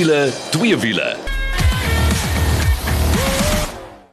wiele, twee wiele.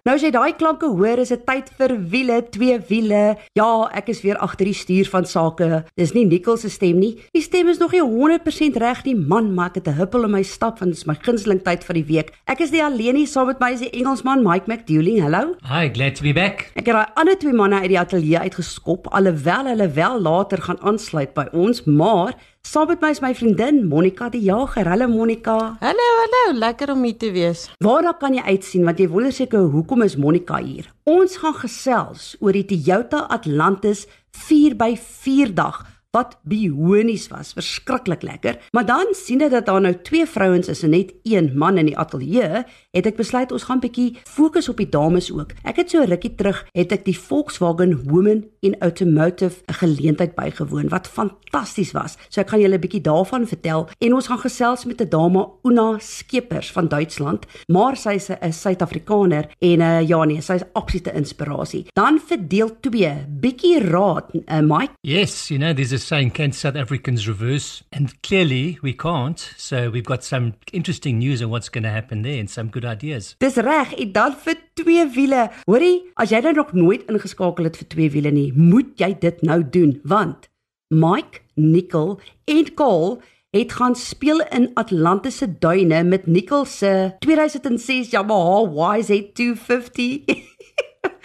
Nou as jy daai klanke hoor, is dit tyd vir wiele, twee wiele. Ja, ek is weer agter die stuur van sake. Dis nie Nikkel se stem nie. Die stem is nog nie 100% reg nie, man, maar ek het 'n huppel in my stap want dit is my gunsteling tyd van die week. Ek is die alleen hier saam met my is die Engelsman Mike McDouling. Hallo. Hi, glad to be back. Ek het daai ander twee manne uit die ateljee uitgeskop alhoewel hulle wel later gaan aansluit by ons, maar Saam met my is my vriendin Monica die Jager. Hallo Monica. Hallo, hallo, lekker om hier te wees. Waarna kan jy uitsien want jy wonder seker hoekom is Monica hier? Ons gaan gesels oor die Toyota Atlantis 4x4 dag wat bionies was, verskriklik lekker. Maar dan sien ek dat daar nou twee vrouens is en net een man in die ateljee, het ek besluit ons gaan bietjie fokus op die dames ook. Ek het so rukkie terug het ek die Volkswagen Women in Automotive 'n geleentheid bygewoon wat fantasties was. So ek gaan julle bietjie daarvan vertel en ons gaan gesels met 'n dame Una Skeepers van Duitsland, maar sy's 'n Suid-Afrikaner en uh, ja nee, sy's absolute inspirasie. Dan vir deel 2, bietjie raad, uh, Mike. Yes, you know, there's a saying, can South Africans reverse? And clearly we can't. So we've got some interesting news on what's going to happen there and some good ideas. Dis reg, en dan vir twee wiele. Hoorie, as jy nou nog nooit ingeskakel het vir twee wiele nie, moet jy dit nou doen want Mike, Nickel en Cole het gaan speel in Atlantiese duine met Nickel se 2006 Yamaha YZ250.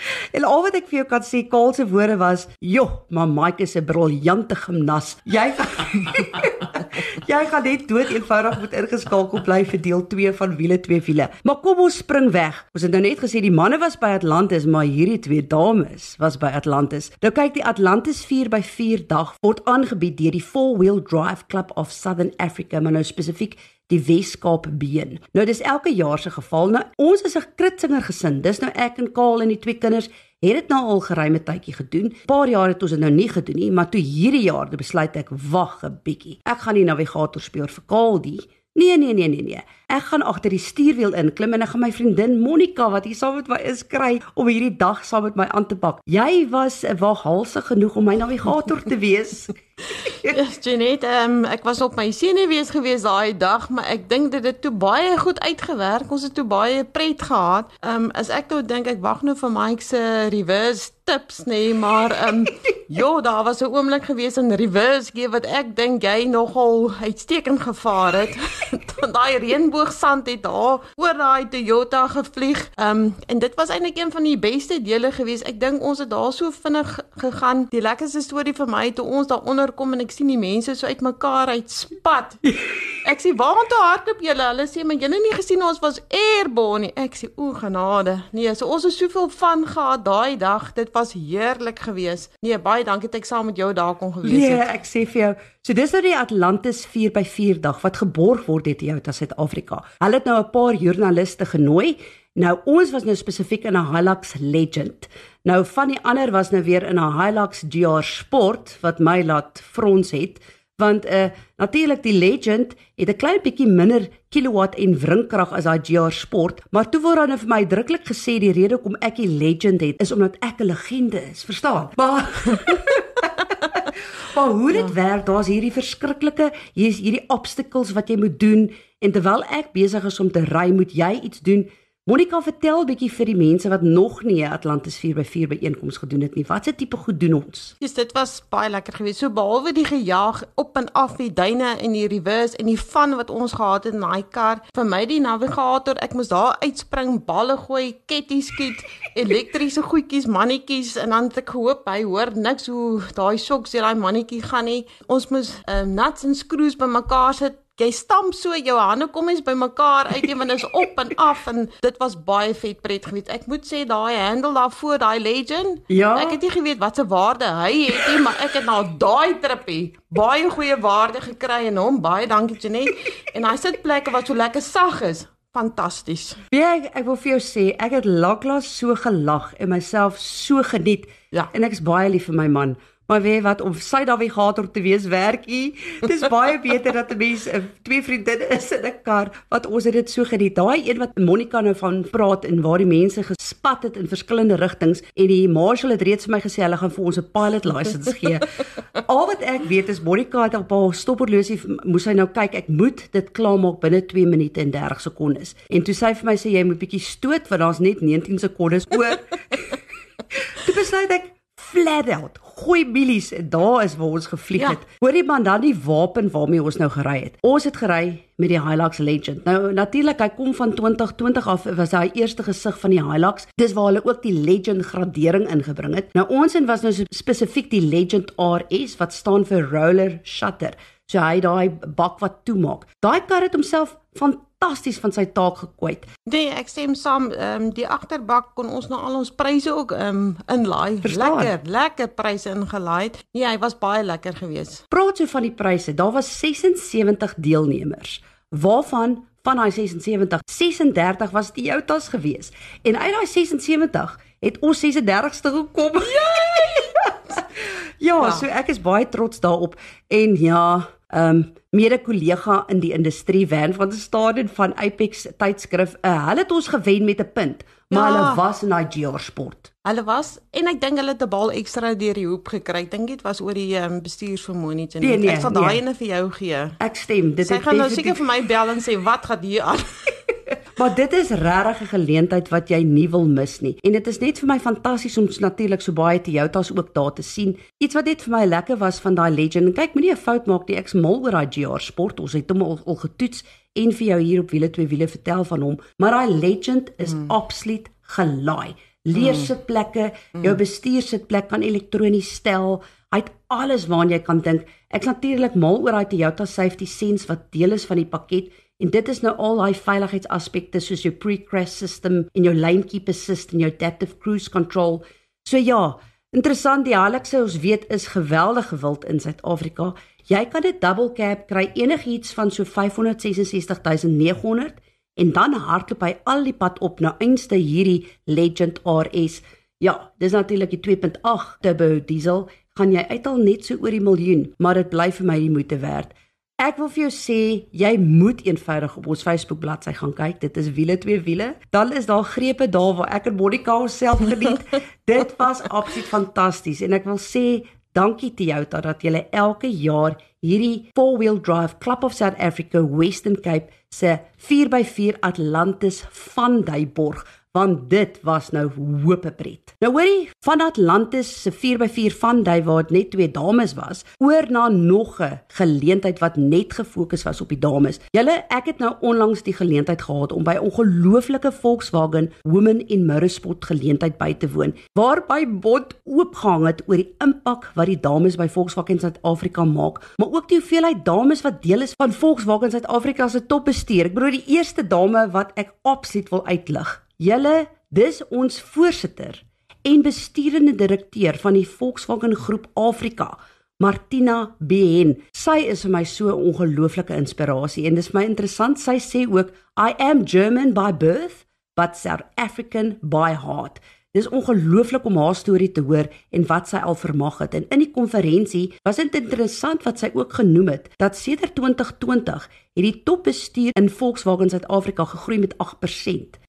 En al wat ek vir jou kan sê, Kaal se woorde was: "Jo, maar Mike is 'n briljante gimnas. Jy Jy gaan net dood eenvoudig moet ingeskakel bly vir deel 2 van wiele twee wiele. Maar kom ons spring weg. Ons het nou net gesê die manne was by Atlantis, maar hierdie twee dames was by Atlantis. Nou kyk die Atlantis 4x4 dag word aangebied deur die Four Wheel Drive Club of Southern Africa, maar nou spesifiek die Weskaap been. Nou dis elke jaar se geval. Nou ons is 'n kritsinger gesin. Dis nou ek en Kaal en die twee kinders het dit nou al geruime tydjie gedoen. Paar jaar het ons dit nou nie gedoen nie, maar toe hierdie jaar besluit ek wag 'n bietjie. Ek gaan die navigator speel vir Kaal die. Nee nee nee nee nee. Ek gaan agter die stuurwiel inklim en ek gaan my vriendin Monica wat hier saam met my is kry om hierdie dag saam met my aan te pak. Jy was waghalsig genoeg om my navigator te wees. Yes, Janet, um, ek was op my senuwees gewees daai dag, maar ek dink dit het toe baie goed uitgewerk. Ons het toe baie pret gehad. Ehm um, as ek nou dink ek wag nou vir Mike se reverse tips nee, maar ehm um, ja, daar was 'n oomblik gewees in reverse gee wat ek dink jy nogal uitstekend gevaar het. daai reënboogsand het daar oor daai Toyota gevlieg. Ehm um, en dit was eintlik een van die beste dele gewees. Ek dink ons het daar so vinnig gegaan. Die lekkerste storie vir my toe ons daar onder kom en ek sien die mense so uitmekaar uitspat. Ek sê waar toe hardloop julle? Hulle sê maar julle nie gesien ons was airborne nie. Ek sê o genade. Nee, so ons het soveel van gehad daai dag. Dit was heerlik geweest. Nee, baie dankie dat ek saam met jou daar kon gewees het. Nee, ek sê vir jou, so dis nou die Atlantis 4x4 dag wat geborg word het hier uit Suid-Afrika. Hulle het nou 'n paar joernaliste genooi. Nou ons was nou spesifiek in 'n Hilux Legend. Nou van die ander was nou weer in 'n Hilux GR Sport wat my laat frons het want uh natuurlik die Legend het 'n klein bietjie minder kilowatt en wringkrag as daai GR Sport, maar toe word dan nou vir my uitdruklik gesê die rede hoekom ek die Legend het is omdat ek 'n legende is, verstaan? Maar Maar hoe dit ja. werk, daar's hierdie verskriklike, hier's hierdie obstacles wat jy moet doen en terwyl ek besig is om te ry, moet jy iets doen Monica vertel bietjie vir die mense wat nog nie 'n Atlantis 4x4 byeenkoms gedoen het nie. Watse tipe goed doen ons? Dis dit was baie lekker geweest. So behalwe die gejaag op en af die duine en die reverse en die van wat ons gehad het in daai kar. Vir my die navigator, ek moes daar uitspring, balle gooi, ketties skiet, elektriese goedjies, mannetjies en dan het ek gehoop hy hoor niks hoe daai soks deur daai mannetjie gaan nie. Ons moes um, nuts en skroews bymekaar sit jy stamp so jou hande kom eens by mekaar uit jy want is op en af en dit was baie vet pret geweest. Ek moet sê daai handle daar voor daai legend. Ja. Ek het nie geweet wat se waarde hy het nie, maar ek het na daai trippie baie goeie waarde gekry en hom baie dankie Janet. En hy sit plekke wat so lekker sag is. Fantasties. Ja, ek, ek wil vir jou sê, ek het lanklaas so gelag en myself so geniet. Ja. En ek is baie lief vir my man. Maar weet wat om sy navigator te wees werkie. Dis baie beter dat 'n mens uh, twee vriendinne is in 'n kar wat ons het dit so geniet. Daai een wat Monica nou van praat en waar die mense gespat het in verskillende rigtings en die marshal het reeds vir my gesê hulle gaan vir ons 'n pilot license gee. Al wat ek weet is Monica het op haar stopperlosie moes hy nou kyk ek moet dit klaarmaak binne 2 minute en 30 sekondes. En toe sê hy vir my sê jy moet bietjie stoot want daar's net 19 sekondes oor. Toe besluit ek flat out, gooi bilies en daar is waar ons gevlieg Ja. het. Hoorie man, dan die wapen waarmee ons nou gery het. Ons het gery met die Hilux Legend. Nou natuurlik, hy kom van 2020 af, was hy eerste gesig van die Hilux. Dis waar hulle ook die Legend gradering ingebring het. Nou ons en was nou so spesifiek die Legend RS wat staan vir roller shutter. So hy daai bak wat toemaak. Daai kar het homself fantasties van sy taak gekwyt. Nee, ek stem saam. Ehm um, die agterbak kon ons nou al ons pryse ook ehm um, inlaai. Verstaan. Lekker, lekker pryse ingelaai. Nee, hy was baie lekker geweest. Praat so van die pryse. Daar was 76 deelnemers. Waarvan van daai 76, 36 was Toyotas gewees. En uit daai 76 het ons 36ste gekom. ja, Ja. so ek is baie trots daarop en ja, um, mede-kollega in die industrie Van van der Staden van Apex tydskrif, uh, hulle het ons gewen met 'n punt, maar Ja. hulle was in daai GR sport. Hulle was en ek dink hulle het 'n bal ekstra deur die hoep gekry. Ek dink dit was oor die ehm um, bestuursvermoë nie. Nee, nee, ek sal daai nee. ene vir jou gee. Ek stem, dit Sy het gaan nou definitief- seker vir my bel en sê wat gaan hier aan? Maar dit is regtig 'n geleentheid wat jy nie wil mis nie. En dit is net vir my fantasties om natuurlik so baie Toyotas ook daar te sien. Iets wat net vir my lekker was van daai Legend. En kyk, moenie 'n fout maak nie. Ek's mal oor daai GR Sport. Ons het hom al, al getoets en vir jou hier op wiele twee wiele vertel van hom. Maar daai Legend is mm. absoluut gelaai. Leersitplekke, mm. jou bestuursitplek kan elektronies stel. Hy het alles waaraan jy kan dink. Ek's natuurlik mal oor daai Toyota Safety Sense wat deel is van die pakket. En dit is nou al daai veiligheidsaspekte soos jou pre-crash system en jou lane keep assist en jou adaptive cruise control. So ja, interessant die Hilux ons weet is geweldig gewild in Suid-Afrika. Jy kan 'n double cab kry enigiets van so 566900 en dan hardloop hy al die pad op na einste hierdie Legend RS. Ja, dis natuurlik die 2.8 turbo diesel, gaan jy uithaal net so oor die miljoen, maar dit bly vir my die moeite werd. Ek wil vir jou sê, jy moet eenvoudig op ons Facebook bladsy gaan kyk. Dit is wiele twee wiele. Dan is daar grepe daar waar ek en Monica onsself geniet. Dit was absoluut fantasties en ek wil sê dankie Toyota dat julle elke jaar hierdie four-wheel drive Club of South Africa Western Cape se 4x4 Atlantis van Duyborg want dit was nou hoop pret. Nou hoorie, van Atlantis se 4x4 van Duy waar dit net twee dames was, oor na nog 'n geleentheid wat net gefokus was op die dames. Julle, ek het nou onlangs die geleentheid gehad om by ongelooflike Volkswagen Women in Motorsport geleentheid by te woon, waarby bond oopgehang het oor die impak wat die dames by Volkswagen Suid-Afrika maak, maar ook die hoeveelheid dames wat deel is van Volkswagen Suid-Afrika se topbestuur. Ek bedoel die eerste dame wat ek absoluut wil uitlig. Julle, dis ons voorsitter en besturende direkteur van die Volkswagen Groep Afrika, Martina Behen. Sy is vir my so 'n ongelooflike inspirasie en dis my interessant. Sy sê ook, "I am German by birth, but South African by heart." Dis ongelooflik om haar storie te hoor en wat sy al vermag het. En in die konferensie was dit interessant wat sy ook genoem het dat sedert 2020 het die topbestuur in Volkswagen Suid-Afrika gegroei met 8%.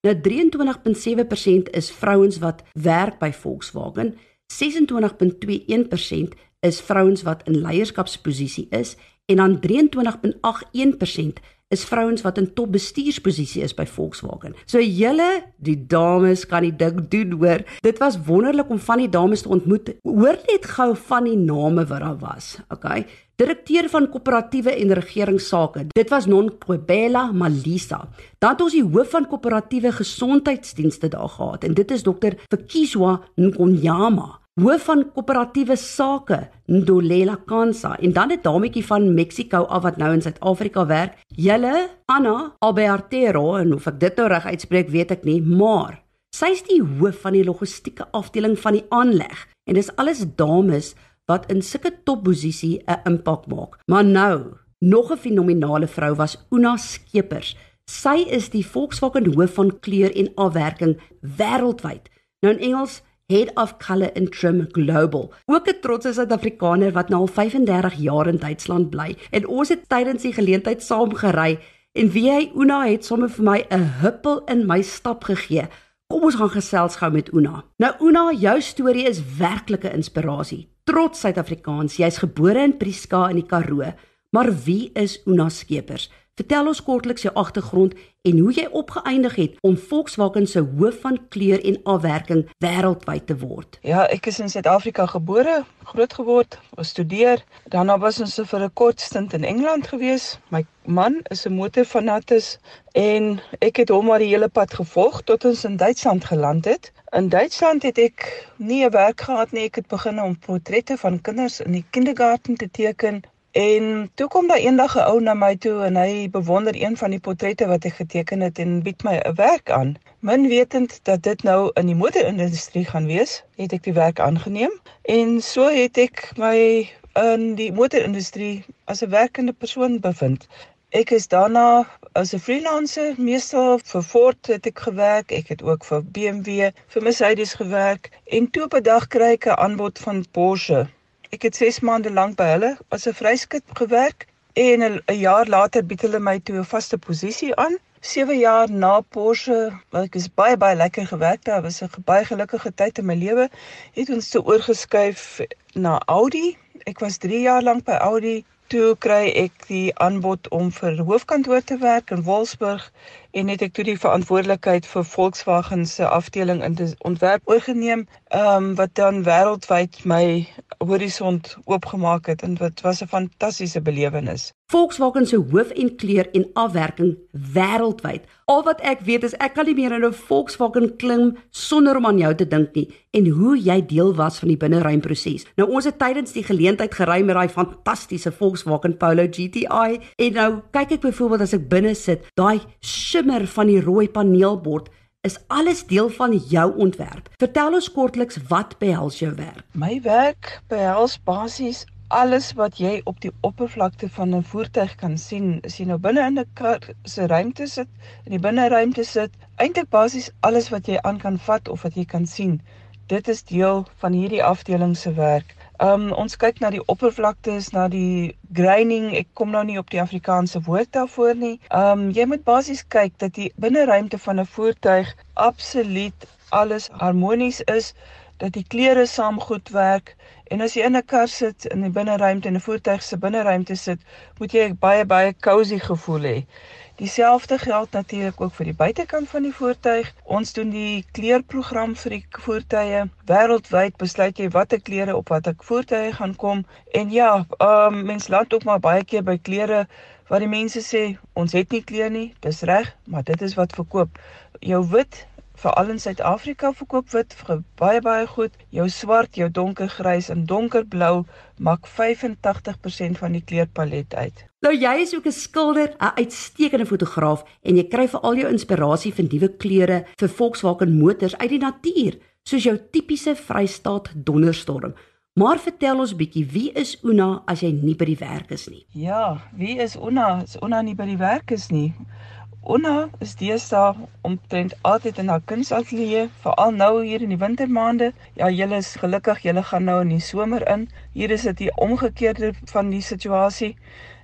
Nou 23.7% is vrouens wat werk by Volkswagen, 26.21% is vrouens wat in leierskapsposisie is en dan 23.81% is vrouens wat in topbestuursposisie is by Volkswagen. So julle, die dames kan die ding doen hoor. Dit was wonderlik om van die dames te ontmoet. Hoor net gou van die name wat daar was. Okay. Direkteur van koöperatiewe en regeringsake. Dit was Nonqobela Malisa. Dan het ons die hoof van koöperatiewe gesondheidsdienste daar gehad en dit is dokter Fikiswa Nkonyama hoof van koöperatiewe sake Ndolela Kansa en dan 'n dametjie van Mexiko af wat nou in Suid-Afrika werk. Julle Anna Albertero en of ek dit nou reg uitspreek weet ek nie, maar sy's die hoof van die logistieke afdeling van die aanleg en dis alles dames wat in sulke topposisie 'n impak maak. Maar nou, nog 'n fenominale vrou was Una Skeepers. Sy is die Volkswagen hoof van kleur en afwerking wêreldwyd. Nou in Engels Head of Color and Trim Global. Ook 'n trotse Suid-Afrikaner wat nou al 35 jaar in Duitsland bly en ons het tydens die geleentheid saam gery en wie hy Una het sommer vir my 'n huppel in my stap gegee. Kom ons gaan gesels gou met Una. Nou Una, jou storie is werklike inspirasie. Trots Suid-Afrikaans, jy's gebore in Prieska in die Karoo, maar wie is Una Skeepers? Vertel ons kortliks jou agtergrond en hoe jy opgeëindig het om Volkswagen se hoof van kleur en afwerking wêreldwyd te word. Ja, ek is in Suid-Afrika gebore, grootgeword, gestudeer. Daarna was ons vir 'n kort stint in Engeland gewees. My man is 'n motorfanaties en ek het hom maar die hele pad gevolg tot ons in Duitsland geland het. In Duitsland het ek nie 'n werk gehad nie. Ek het begin om portrette van kinders in die kindergarten te teken En toe kom daar eendag 'n ou na my toe en hy bewonder een van die portrette wat ek geteken het en bied my 'n werk aan. Min wetend dat dit nou in die modeindustrie gaan wees, het ek die werk aangeneem en so het ek my in die modeindustrie as 'n werkende persoon bevind. Ek is daarna as 'n freelancer meestal vir Ford het ek gewerk, ek het ook vir BMW, vir Mercedes gewerk en toe op 'n dag kry ek 'n aanbod van Porsche Ek het 6 maande lank by hulle as 'n vryskut gewerk en 'n jaar later bied hulle my toe 'n vaste posisie aan. 7 jaar na Porsche, wat ek is baie baie lekker gewerk daar, was 'n baie gelukkige tyd in my lewe. Het ons toe oorgeskuif na Audi. Ek was 3 jaar lank by Audi. Toe kry ek die aanbod om vir hoofkantoor te werk in Wolfsburg en het ek toe die verantwoordelikheid vir Volkswagen se afdeling in ontwerp oorgeneem, ehm um, wat dan wêreldwyd my horisont oopgemaak het en dit was 'n fantastiese belewenis. Volkswagen se hoof en kleur en afwerking wêreldwyd. Al wat ek weet is ek kan nie meer in 'n Volkswagen klim sonder om aan jou te dink nie en hoe jy deel was van die binneruimproses. Nou ons het tydens die geleentheid gery met daai fantastiese Volkswagen Polo GTI en nou kyk ek byvoorbeeld as ek binne sit, daai shimmer van die rooi paneelbord is alles deel van jou ontwerp. Vertel ons kortliks wat behels jou werk? My werk behels basies alles wat jy op die oppervlakte van 'n voertuig kan sien. As jy nou binne in 'n kar se ruimte sit, in die binneruimte sit, eintlik basies alles wat jy aan kan vat of wat jy kan sien. Dit is deel van hierdie afdeling se werk. Um ons kyk na die oppervlaktes, na die graining. Ek kom nou nie op die Afrikaanse woord daarvoor nie. Um jy moet basies kyk dat die binneruimte van 'n voertuig absoluut alles harmonies is, dat die kleure saam goed werk. En as jy in 'n kar sit in die binneruimte en 'n voertuig se binneruimte sit, moet jy baie baie cosy gevoel hê. Dieselfde geld natuurlik ook vir die buitekant van die voertuig. Ons doen die kleurprogram vir die voertuie. Wêreldwyd besluit jy watter kleure op watter voertuie gaan kom. En ja, ehm um, mens land ook maar baie keer by kleure waar die mense sê ons het nie kleure nie. Dis reg, maar dit is wat verkoop. Jou wit veral in Suid-Afrika verkoop wit baie baie goed. Jou swart, jou donkergrys en donkerblou maak 85% van die kleurpalet uit. Nou jy is ook 'n skilder, 'n uitstekende fotograaf en jy kry veral jou inspirasie van nuwe kleure vir Volkswagen motors uit die natuur, soos jou tipiese Vrystaat donderstorm. Maar vertel ons bietjie, wie is Una as jy nie by die werk is nie? Ja, wie is Una as Una nie by die werk is nie? Onna is deesdae omtrent altyd in haar kunsatelier, veral nou hier in die wintermaande. Ja, julle is gelukkig, julle gaan nou in die somer in. Hier is dit die omgekeerde van die situasie.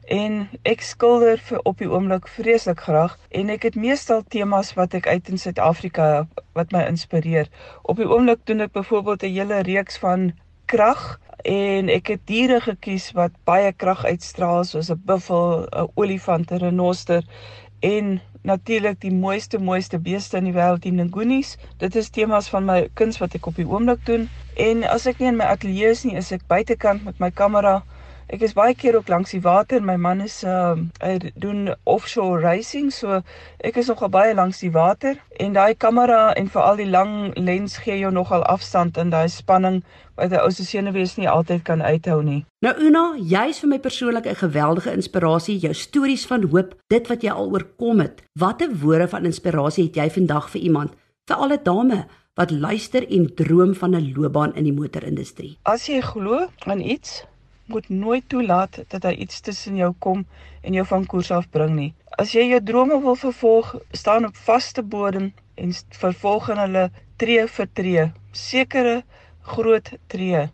En ek skilder vir op die oomblik vreeslik graag en ek het meestal temas wat ek uit in Suid-Afrika wat my inspireer. Op die oomblik doen ek byvoorbeeld 'n hele reeks van krag en ek het diere gekies wat baie krag uitstraal soos 'n buffel, 'n olifant, 'n renoster en natuurlik die mooiste mooiste beeste in die wêreld die ngonies. Dit is temas van my kuns wat ek op die oomblik doen. En as ek nie in my ateljee is nie, is ek buitekant met my kamera Ek is baie keer ook langs die water. My man is uh hy doen offshore racing, so ek is nogal baie langs die water en daai kamera en veral die lang lens gee jou nogal afstand in daai spanning wat 'n ou se senuwees nie altyd kan uithou nie. Nou Una, jy's vir my persoonlik 'n geweldige inspirasie. Jou stories van hoop, dit wat jy al oorkom het. Watter woorde van inspirasie het jy vandag vir iemand, vir alle dame wat luister en droom van 'n loopbaan in die motorindustrie? As jy glo aan iets, moet nooit toelaat dat daar iets tussen jou kom en jou van koers af bring nie. As jy jou drome wil vervolg, staan op vaste bodem en vervolg hulle tree vir tree, sekere groot tree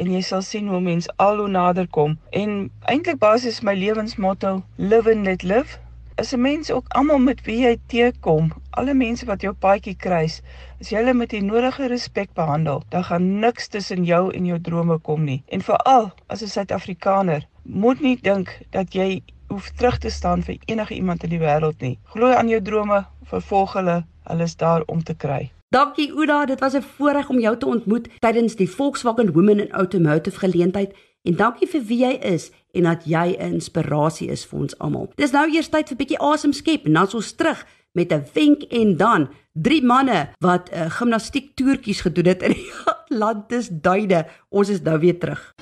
en jy sal sien hoe mens al hoe nader kom. En eintlik basies my lewensmotto, live and let live. As 'n mens ook almal met wie jy teekom, alle mense wat jou paadjie kruis, as jy hulle met die nodige respek behandel, dan gaan niks tussen jou en jou drome kom nie. En veral as 'n Suid-Afrikaner, moet nie dink dat jy hoef terug te staan vir enige iemand in die wêreld nie. Glo aan jou drome, vervolg hulle, hulle is daar om te kry. Dankie Uda, dit was 'n voorreg om jou te ontmoet tydens die Volkswagen Women in Automotive geleentheid en dankie vir wie jy is en dat jy 'n inspirasie is vir ons almal. Dis nou eers tyd vir 'n bietjie asem skep en dan ons terug met 'n wenk en dan drie manne wat 'n uh, gimnastiek toertjies gedoen het in die Atlantis duide. Ons is nou weer terug.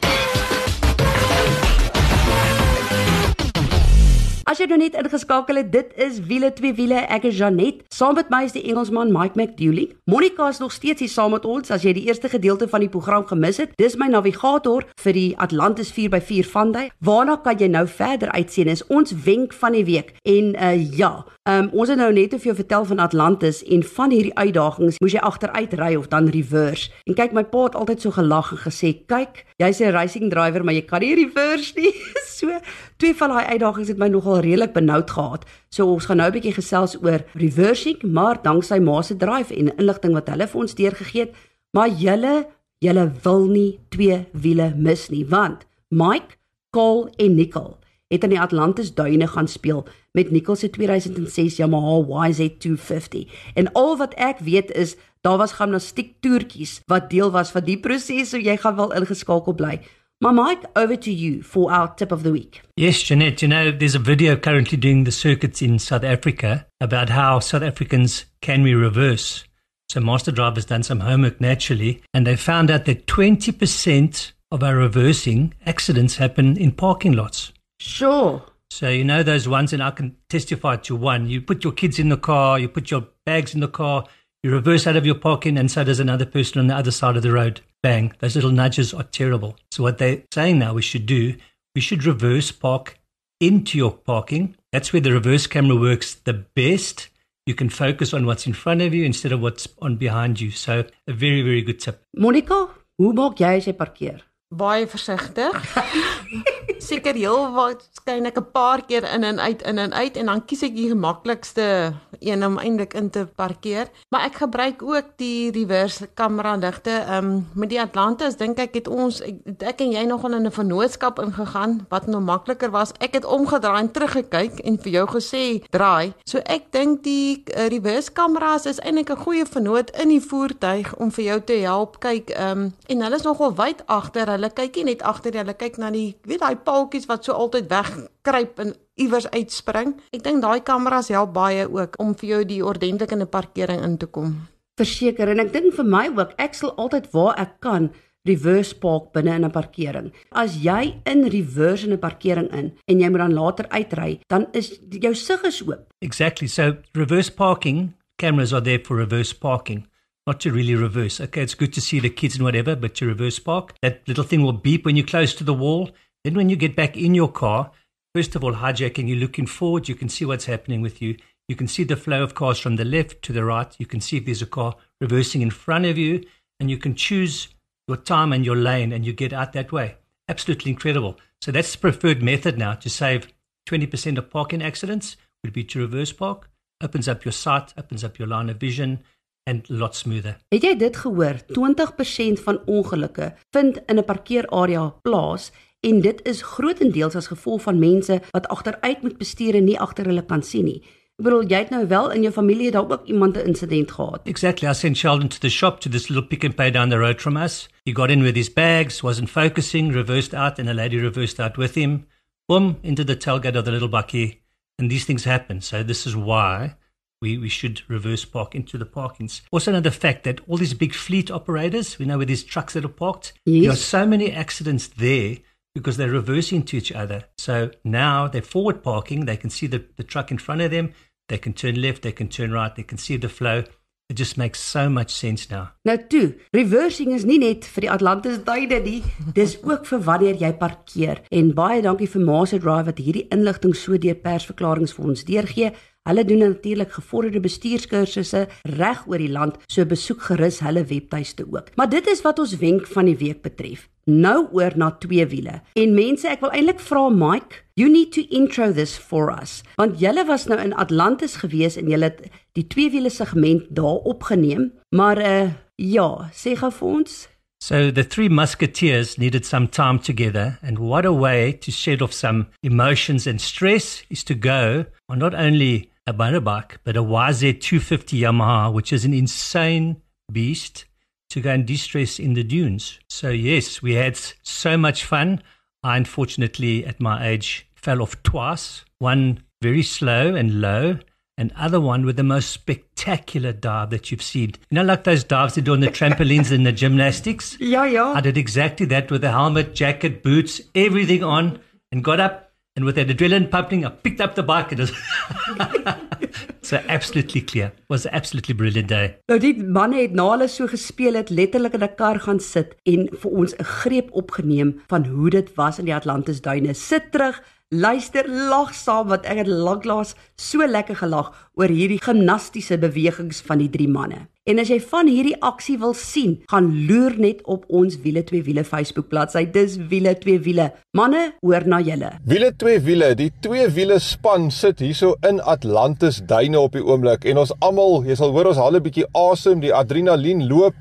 As jy nou net ingeskakel het, dit is wiele twee wiele. Ek is Janet. Saam met my is die Engelsman Mike McDoulie. Monica is nog steeds hier saam met ons as jy die eerste gedeelte van die program gemis het. Dis my navigator vir die Atlantis 4x4 vandag. Waarna kan jy nou verder uitsien is ons wenk van die week. En uh ja, um, ons het nou net te veel vertel van Atlantis en van hierdie uitdagings. Moes jy agteruit ry of dan reverse? En kyk, my pa het altyd so gelag en gesê, "Kyk, jy's 'n racing driver, maar jy kan nie reverse nie." so twee van daai uitdagings het my nogal redelik benoud gehad. So ons gaan nou 'n bietjie gesels oor reversing, maar danksy ma se drive en inligting wat hulle vir ons deurgegee het, maar julle julle wil nie twee wiele mis nie, want Mike, Cole en Nicole het in die Atlantis duine gaan speel met Nicole se 2006 Yamaha YZ250. En al wat ek weet is daar was gimnastiek toertjies wat deel was van die proses, so jy gaan wel ingeskakel bly. My Mike, over to you for our tip of the week. Yes, Jeanette, you know, there's a video currently doing the circuits in South Africa about how South Africans can we reverse. So Master Drive has done some homework naturally, and they found out that 20% of our reversing accidents happen in parking lots. Sure. So you know those ones, and I can testify to one. You put your kids in the car, you put your bags in the car, you reverse out of your parking, and so does another person on the other side of the road bang, those little nudges are terrible. So what they're saying now we should do, we should reverse park into your parking. That's where the reverse camera works the best. You can focus on what's in front of you instead of what's on behind you. So a very very good tip. Monica, hoe maak jy as jy parkeer? Baie versigtig. Seker heel wat skyn ek 'n paar keer in en uit in en uit en dan kies ek die gemaklikste een om eintlik in te parkeer. Maar ek gebruik ook die reverse kamera ligte. Ehm um, met die Atlantis dink ek het ons ek, ek en jy nogal in 'n vennootskap ingegaan wat nou makliker was. Ek het omgedraai en teruggekyk en vir jou gesê draai. So ek dink die uh, reverse kameras is eintlik 'n goeie vennoot in die voertuig om vir jou te help kyk. Ehm um, en hulle is nogal wyd agter. Hulle kyk nie net agter hulle kyk na die weet daai paaltjies wat so altyd wegkruip en iewers uitspring. Ek dink daai kameras help baie ook om vir jou die ordentlike in 'n parkering in te kom. Verseker en ek dink vir my ook, ek sal altyd waar ek kan reverse park binne in 'n parkering. As jy in reverse in 'n parkering in en jy moet dan later uitry, dan is jou sig is oop. Exactly. So reverse parking cameras are there for reverse parking. Not to really reverse. Okay, it's good to see the kids and whatever, but to reverse park, that little thing will beep when you're close to the wall. Then when you get back in your car, First of all, hijacking, you're looking forward, you can see what's happening with you. You can see the flow of cars from the left to the right. You can see if there's a car reversing in front of you, and you can choose your time and your lane, and you get out that way. Absolutely incredible. So that's the preferred method now to save 20% of parking accidents would be to reverse park. Opens up your sight, opens up your line of vision, and lot smoother. Het jy dit gehoor? 20% van ongelukke vind in 'n parkeerarea plaas en dit is grootendeels as gevolg van mense wat agteruit moet bestuur en nie agter hulle kan sien nie. Ek bedoel jy het nou wel in jou familie dalk ook iemand 'n insident gehad. Exactly. I sent Sheldon to the shop to this little pick and pay down the road from us. He got in with his bags, wasn't focusing, reversed out and a lady reversed out with him. Boom, into the tailgate of the little bakkie. And these things happen. So this is why we, we should reverse park into the parkings. Also, another fact that all these big fleet operators, we know with these trucks that are parked, Yes. there are so many accidents there because they're reversing to each other. So now they're forward parking, they can see the, the truck in front of them, they can turn left, they can turn right, they can see the flow. It just makes so much sense now. Nou toe, reversing is nie net vir die Atlantis duide nie, dis ook vir wanneer jy parkeer. En baie dankie vir Maase Drive wat hierdie inligting so deur persverklaringe vir ons deurgee. Hulle doen natuurlik gevorderde bestuurskursusse reg oor die land, so besoek gerus hulle webtuiste ook. Maar dit is wat ons wenk van die week betref. Nou oor na twee wiele. En mense, ek wil eintlik vra Mike, you need to intro this for us. Want julle was nou in Atlantis gewees en julle het die twee wiele segment daar opgeneem, maar uh ja, sê gou vir ons. So the three musketeers needed some time together, and what a way to shed off some emotions and stress is to go on not only a motorbike, but a YZ250 Yamaha, which is an insane beast to go and de-stress in the dunes. So yes, we had so much fun. I unfortunately, at my age, fell off twice. One very slow and low, and other one with the most spectacular dive that you've seen. You know, like those dives they do on the trampolines and the gymnastics. Yeah, yeah. I did exactly that with a helmet, jacket, boots, everything on, and got up. And with that adrenaline pumping, I picked up the bike. It was so absolutely clear. Was an absolutely brilliant day. Nou die manne het na hulle so gespeel het letterlik in 'n kar gaan sit en vir ons 'n greep opgeneem van hoe dit was in die Atlantis duine. Sit terug, luister, lag saam want ek het lanklaas so lekker gelag oor hierdie gimnastiese bewegings van die drie manne. En as jy van hierdie aksie wil sien, gaan loer net op ons wiele twee wiele Facebook bladsy. Dis wiele twee wiele. Manne, hoor na julle. Wiele twee wiele, die twee wiele span sit hierso in Atlantis duine op die oomblik en ons almal, jy sal hoor ons haal 'n bietjie asem, die adrenalien loop.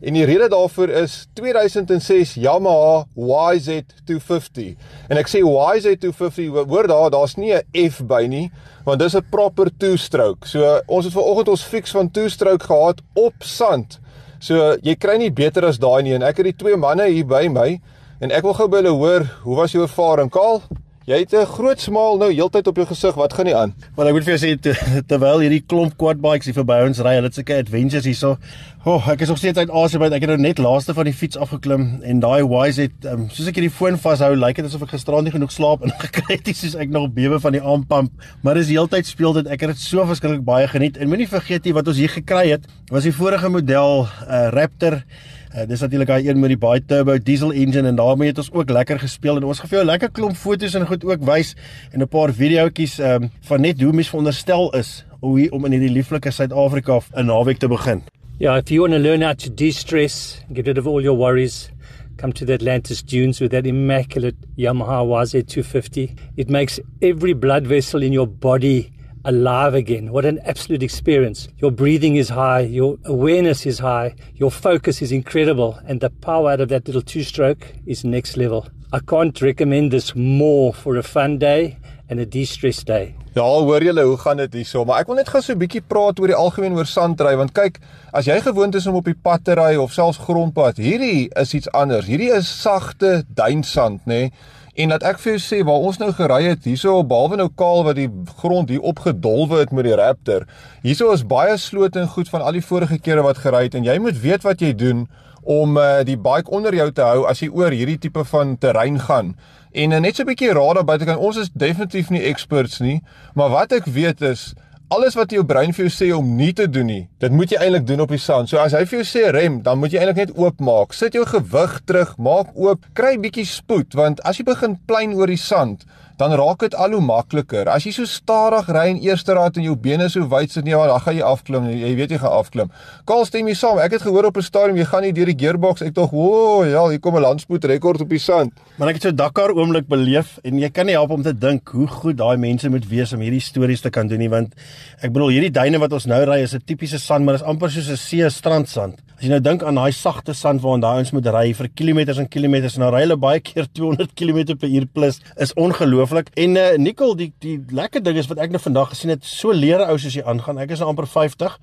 En die rede daarvoor is 2006 Yamaha YZ250. En ek sê YZ250, hoor daar, daar's nie 'n F by nie, want dis 'n proper two-stroke. So ons het vanoggend ons fix van two-stroke gehad op sand. So jy kry nie beter as daai nie en ek het die twee manne hier by my en ek wil gou by hulle hoor, hoe was jou ervaring, Kaal? Jy het 'n groot smaal nou heeltyd op jou gesig. Wat gaan nie aan? Maar ek moet vir jou sê te, terwyl hierdie klomp quad bikes hier verby ons ry, hulle het sulke adventures hierso. O, oh, ek is nog steeds uit asem uit. Ek het nou net laaste van die fiets afgeklim en daai YZ, um, soos ek hierdie foon vashou, lyk dit asof ek gisterand nie genoeg slaap ingekry het nie, soos ek nog bewe van die aanpamp. Maar dis heeltyd speel dit. Ek het dit so verskriklik baie geniet. En moenie vergeet nie wat ons hier gekry het, was die vorige model uh, Raptor Uh, dis natuurlik daai een met die baie turbo diesel engine en daarmee het ons ook lekker gespeel en ons gaan vir jou lekker klomp foto's en goed ook wys en 'n paar videoetjies um, van net hoe mens veronderstel is hoe om in hierdie lieflike Suid-Afrika 'n naweek te begin. Yeah, if you want to learn how to de-stress, get rid of all your worries, come to the Atlantis Dunes with that immaculate Yamaha YZ250. It makes every blood vessel in your body alive again. What an absolute experience. Your breathing is high, your awareness is high, your focus is incredible, and the power out of that little two stroke is next level. I can't recommend this more for a fun day and a de stress day. Ja, hoor julle, hoe gaan dit hierso? Maar ek wil net gou so 'n bietjie praat oor die algemeen oor sandry want kyk, as jy gewoond is om op die pad te ry of selfs grondpad, hierdie is iets anders. Hierdie is sagte duinsand, nê? Nee? En dat ek vir jou sê waar ons nou gery het, hierso behalwe nou kaal wat die grond hier opgedolwe het met die Raptor. Hierso is baie slote en goed van al die vorige kere wat gery het en jy moet weet wat jy doen om uh, die bike onder jou te hou as jy oor hierdie tipe van terrein gaan. En uh, net so 'n bietjie raad daar buitekant. Ons is definitief nie experts nie, maar wat ek weet is alles wat jou brein vir jou sê om nie te doen nie, dit moet jy eintlik doen op die sand. So as hy vir jou sê rem, dan moet jy eintlik net oopmaak. Sit jou gewig terug, maak oop, kry bietjie spoed want as jy begin plein oor die sand, dan raak dit al hoe makliker. As jy so stadig ry in eerste raad en jou bene so wyd sit nie, dan gaan jy afklim. Jy weet jy gaan afklim. Kaal stem jy saam. Ek het gehoor op 'n stadium jy gaan nie deur die gearbox. Ek tog, "O, oh, ja, hier kom 'n landspoed rekord op die sand." Maar ek het so Dakar oomblik beleef en jy kan nie help om te dink hoe goed daai mense moet wees om hierdie stories te kan doen nie, want ek bedoel hierdie duine wat ons nou ry is 'n tipiese sand, maar dit is amper soos 'n see strandsand. As jy nou dink aan daai sagte sand waarin daai ons moet ry vir kilometers en kilometers en nou ry hulle baie keer 200 km/h plus, is ongelooflik. En uh, Nicole, die die lekker ding is wat ek nou vandag gesien het, so leer ou soos jy aangaan. Ek is nou amper 50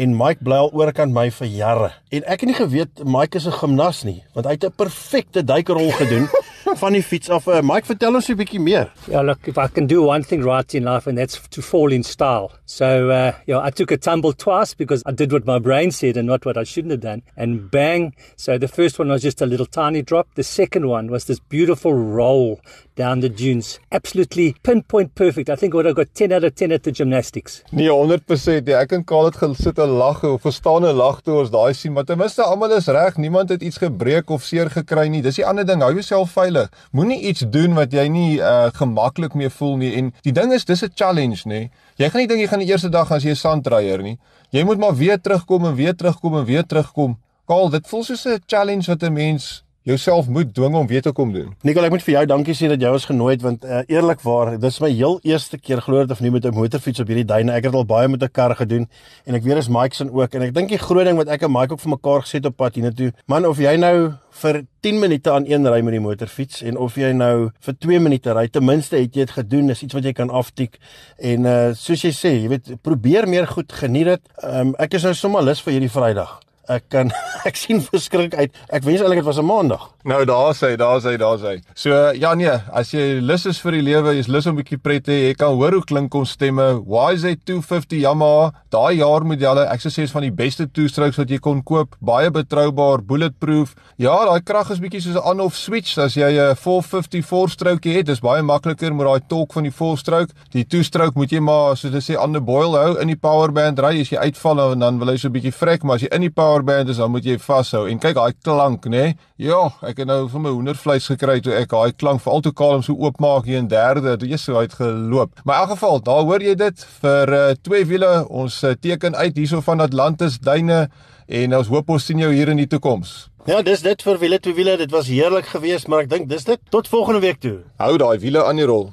en Mike bly al oorkant my vir jare. En ek het nie geweet Mike is 'n gimnas nie, want hy het 'n perfekte duikerrol gedoen van die fiets af. Uh, Mike, vertel ons 'n bietjie meer. Yeah, look, if I can do one thing right in life and that's to fall in style. So, uh, you know, I took a tumble twice because I did what my brain said and not what I shouldn't have done. And bang. So the first one was just a little tiny drop. The second one was this beautiful roll down the dunes. Absolutely pinpoint perfect. I think what I got 10 out of 10 at the gymnastics. Nee, 100%. Ja, ek kan kaal dit gesit 'n lag of verstaan 'n lag toe ons daai sien, maar ten minste almal is reg. Niemand het iets gebreek of seer gekry nie. Dis die ander ding. Hou jouself veilig. Regtig. Moenie iets doen wat jy nie uh gemaklik mee voel nie en die ding is dis 'n challenge nê. Jy gaan nie dink jy gaan die eerste dag as jy 'n sandryer nie. Jy moet maar weer terugkom en weer terugkom en weer terugkom. Kaal, dit voel soos 'n challenge wat 'n mens jouself moet dwing om weer te kom doen. Nicole, ek moet vir jou dankie sê dat jy ons genooi het want uh, eerlikwaar, dis my heel eerste keer glo dit of nie met 'n motorfiets op hierdie duine. Ek het al baie met 'n kar gedoen en ek weet is Mike se ook en ek dink die groot ding wat ek en Mike ook vir mekaar geset op pad hiernatoe. Man, of jy nou vir 10 minute aan een ry met die motorfiets en of jy nou vir 2 minute ry, ten minste het jy dit gedoen, is iets wat jy kan aftik. En uh soos jy sê, jy weet, probeer meer goed geniet dit. Um, ek is nou sommer lus vir hierdie Vrydag ek kan ek sien verskrik uit. Ek wens eintlik dit was 'n maandag. Nou daar sê, daar sê, daar sê. So ja nee, as jy lus is vir die lewe, jy's lus om 'n bietjie pret te hê, jy kan hoor hoe klink ons stemme. YZ250 Yamaha, daai jaar modelle, ek sou sê is van die beste two-strokes wat jy kon koop. Baie betroubaar, bulletproof. Ja, daai krag is bietjie soos 'n on-off switch as jy 'n 450 four-stroke het. Dis baie makliker met daai torque van die four-stroke. Die two-stroke moet jy maar soos hulle sê on the boil hou in die powerband ry as jy uitval en dan wil hy so 'n bietjie vrek, maar as jy in die power powerband is, dan moet jy vashou. En kyk daai klank, nê? Nee? Ja, ek het nou vir my hoendervleis gekry toe ek daai klank veral toe kalm so oopmaak hier in derde, toe jy so uitgeloop. Maar in elk geval, daar hoor jy dit vir uh, twee wiele. Ons uh, teken uit hierso van Atlantis duine en ons hoop ons sien jou hier in die toekoms. Ja, dis dit vir wiele twee wiele. Dit was heerlik geweest, maar ek dink dis dit. Tot volgende week toe. Hou daai wiele aan die rol.